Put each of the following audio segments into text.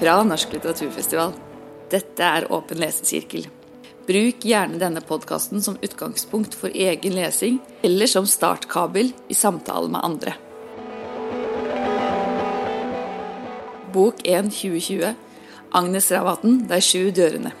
fra Norsk litteraturfestival. Dette er Åpen lesesirkel. Bruk gjerne denne podkasten som utgangspunkt for egen lesing, eller som startkabel i samtale med andre. Bok 1 2020 Agnes Ravatn, De sju dørene.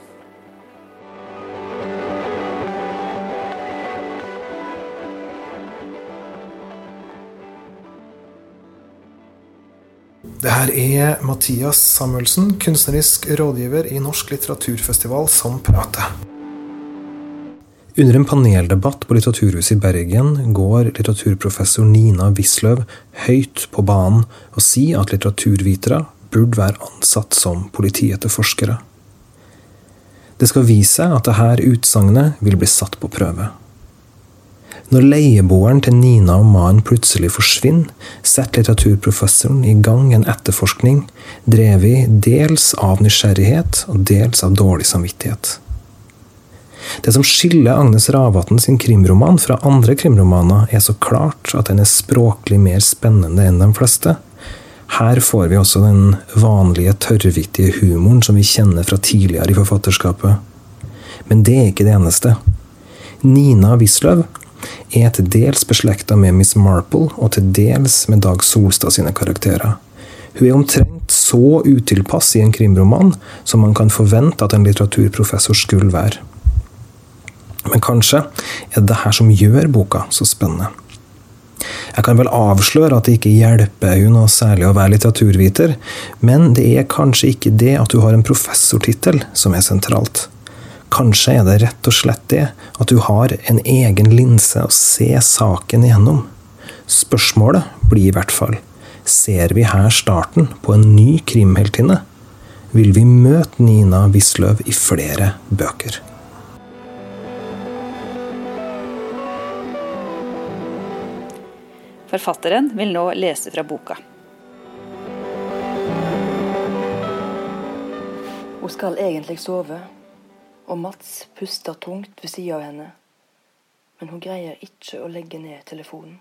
Det her er Mathias Samuelsen, kunstnerisk rådgiver i Norsk litteraturfestival, som prater. Under en paneldebatt på Litteraturhuset i Bergen går litteraturprofessor Nina Wisløw høyt på banen og sier at litteraturvitere burde være ansatt som politietterforskere. Det skal vise seg at dette utsagnet vil bli satt på prøve. Når leieboeren til Nina og mannen plutselig forsvinner, setter litteraturprofessoren i gang en etterforskning drevet dels av nysgjerrighet og dels av dårlig samvittighet. Det som skiller Agnes Ravatn sin krimroman fra andre krimromaner, er så klart at den er språklig mer spennende enn de fleste. Her får vi også den vanlige tørrvittige humoren som vi kjenner fra tidligere i forfatterskapet. Men det er ikke det eneste. Nina Wisløw er til dels beslekta med Miss Marple, og til dels med Dag Solstad sine karakterer. Hun er omtrent så utilpass i en krimroman som man kan forvente at en litteraturprofessor skulle være. Men kanskje er det det her som gjør boka så spennende. Jeg kan vel avsløre at det ikke hjelper hun noe særlig å være litteraturviter, men det er kanskje ikke det at du har en professortittel som er sentralt. Kanskje er det rett og slett det at du har en egen linse å se saken igjennom. Spørsmålet blir i hvert fall ser vi her starten på en ny krimheltinne? Vil vi møte Nina Wisløw i flere bøker? Forfatteren vil nå lese fra boka. Hun skal egentlig sove og Mats puster tungt ved sida av henne, men hun greier ikke å legge ned telefonen.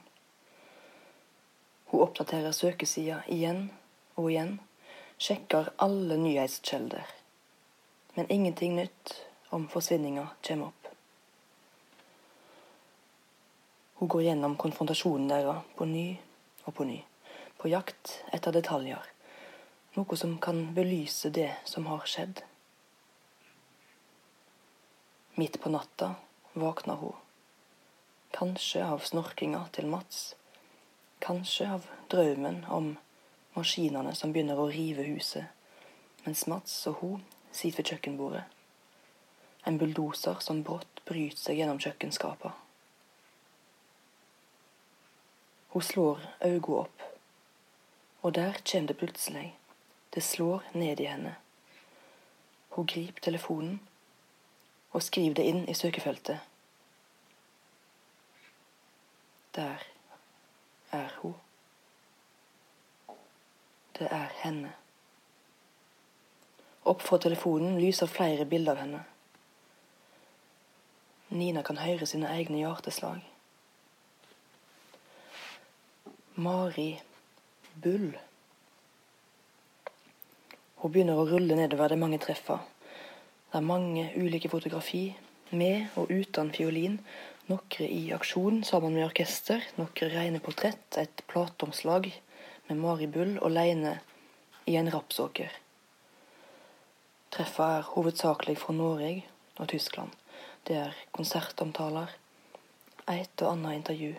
Hun oppdaterer søkesida igjen og igjen, sjekker alle nyhetskjelder. Men ingenting nytt om forsvinninga kommer opp. Hun går gjennom konfrontasjonen deres på ny og på ny, på jakt etter detaljer, noe som kan belyse det som har skjedd. Midt på natta våkner hun. Kanskje av snorkinga til Mats. Kanskje av drømmen om maskinene som begynner å rive huset, mens Mats og hun sitter ved kjøkkenbordet. En bulldoser som brått bryter seg gjennom kjøkkenskapet. Hun slår øynene opp, og der kommer det plutselig. Det slår ned i henne. Hun griper telefonen og skriv det inn i søkefeltet. Der er hun. Det er henne. Opp fra telefonen lyser flere bilder av henne. Nina kan høre sine egne hjerteslag. Mari Bull. Hun begynner å rulle nedover de mange treffa. Det er mange ulike fotografi, med og uten fiolin. Noen i aksjon sammen med orkester, noen rene portrett, et plateomslag med Mari Bull alene i en rapsåker. Treffa er hovedsakelig fra Norge og Tyskland. Det er konsertomtaler, et og annet intervju.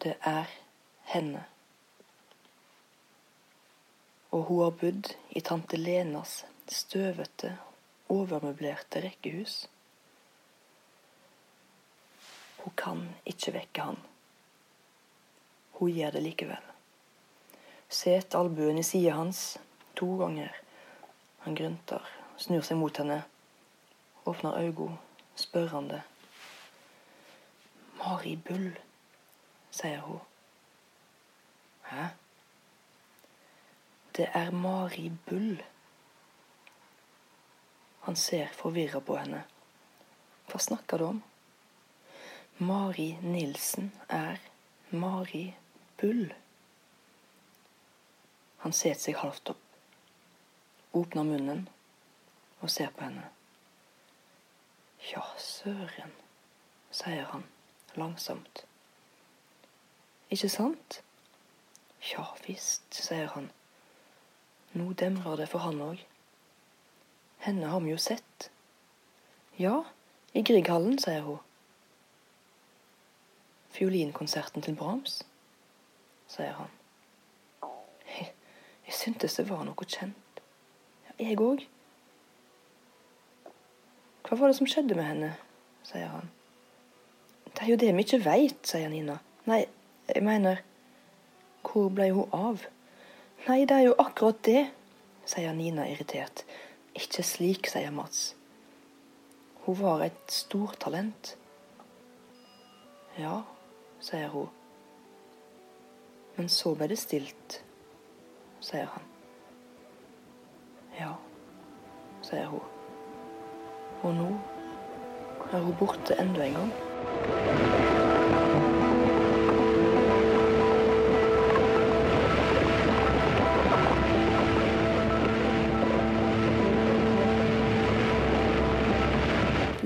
Det er henne. Og hun har bodd i tante Lenas støvete, overmøblerte rekkehus. Hun kan ikke vekke han. Hun gjør det likevel. Set albuen i sida hans to ganger. Han grynter, snur seg mot henne, åpner øynene, spørrende. Mari Bull, sier hun. Hæ? Det er Mari Bull. Han ser forvirra på henne. Hva snakker du om? Mari Nilsen er Mari Bull. Han setter seg halvt opp. åpner munnen og ser på henne. Ja, søren, sier han langsomt. Ikke sant? Ja visst, sier han. Nå demrer det for han òg. Henne har vi jo sett. Ja, i Grieghallen, sier hun. Fiolinkonserten til Brahms, sier han. Jeg, syntes det var noe kjent. Ja, jeg òg. Hva var det som skjedde med henne? sier han. Det er jo det vi ikke veit, sier Nina. Nei, jeg mener Hvor ble hun av? Nei, det er jo akkurat det, sier Nina irritert. Ikke slik, sier Mats. Hun var et stortalent. Ja, sier hun. Men så ble det stilt, sier han. Ja, sier hun. Og nå er hun borte enda en gang.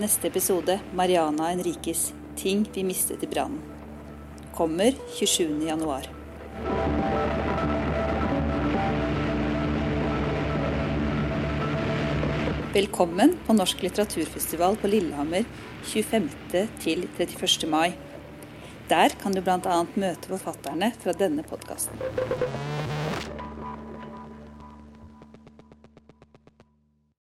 Neste episode Mariana Henrikes 'Ting vi mistet i brannen'. Kommer 27. januar. Velkommen på Norsk litteraturfestival på Lillehammer 25. til 31. mai. Der kan du bl.a. møte forfatterne fra denne podkasten.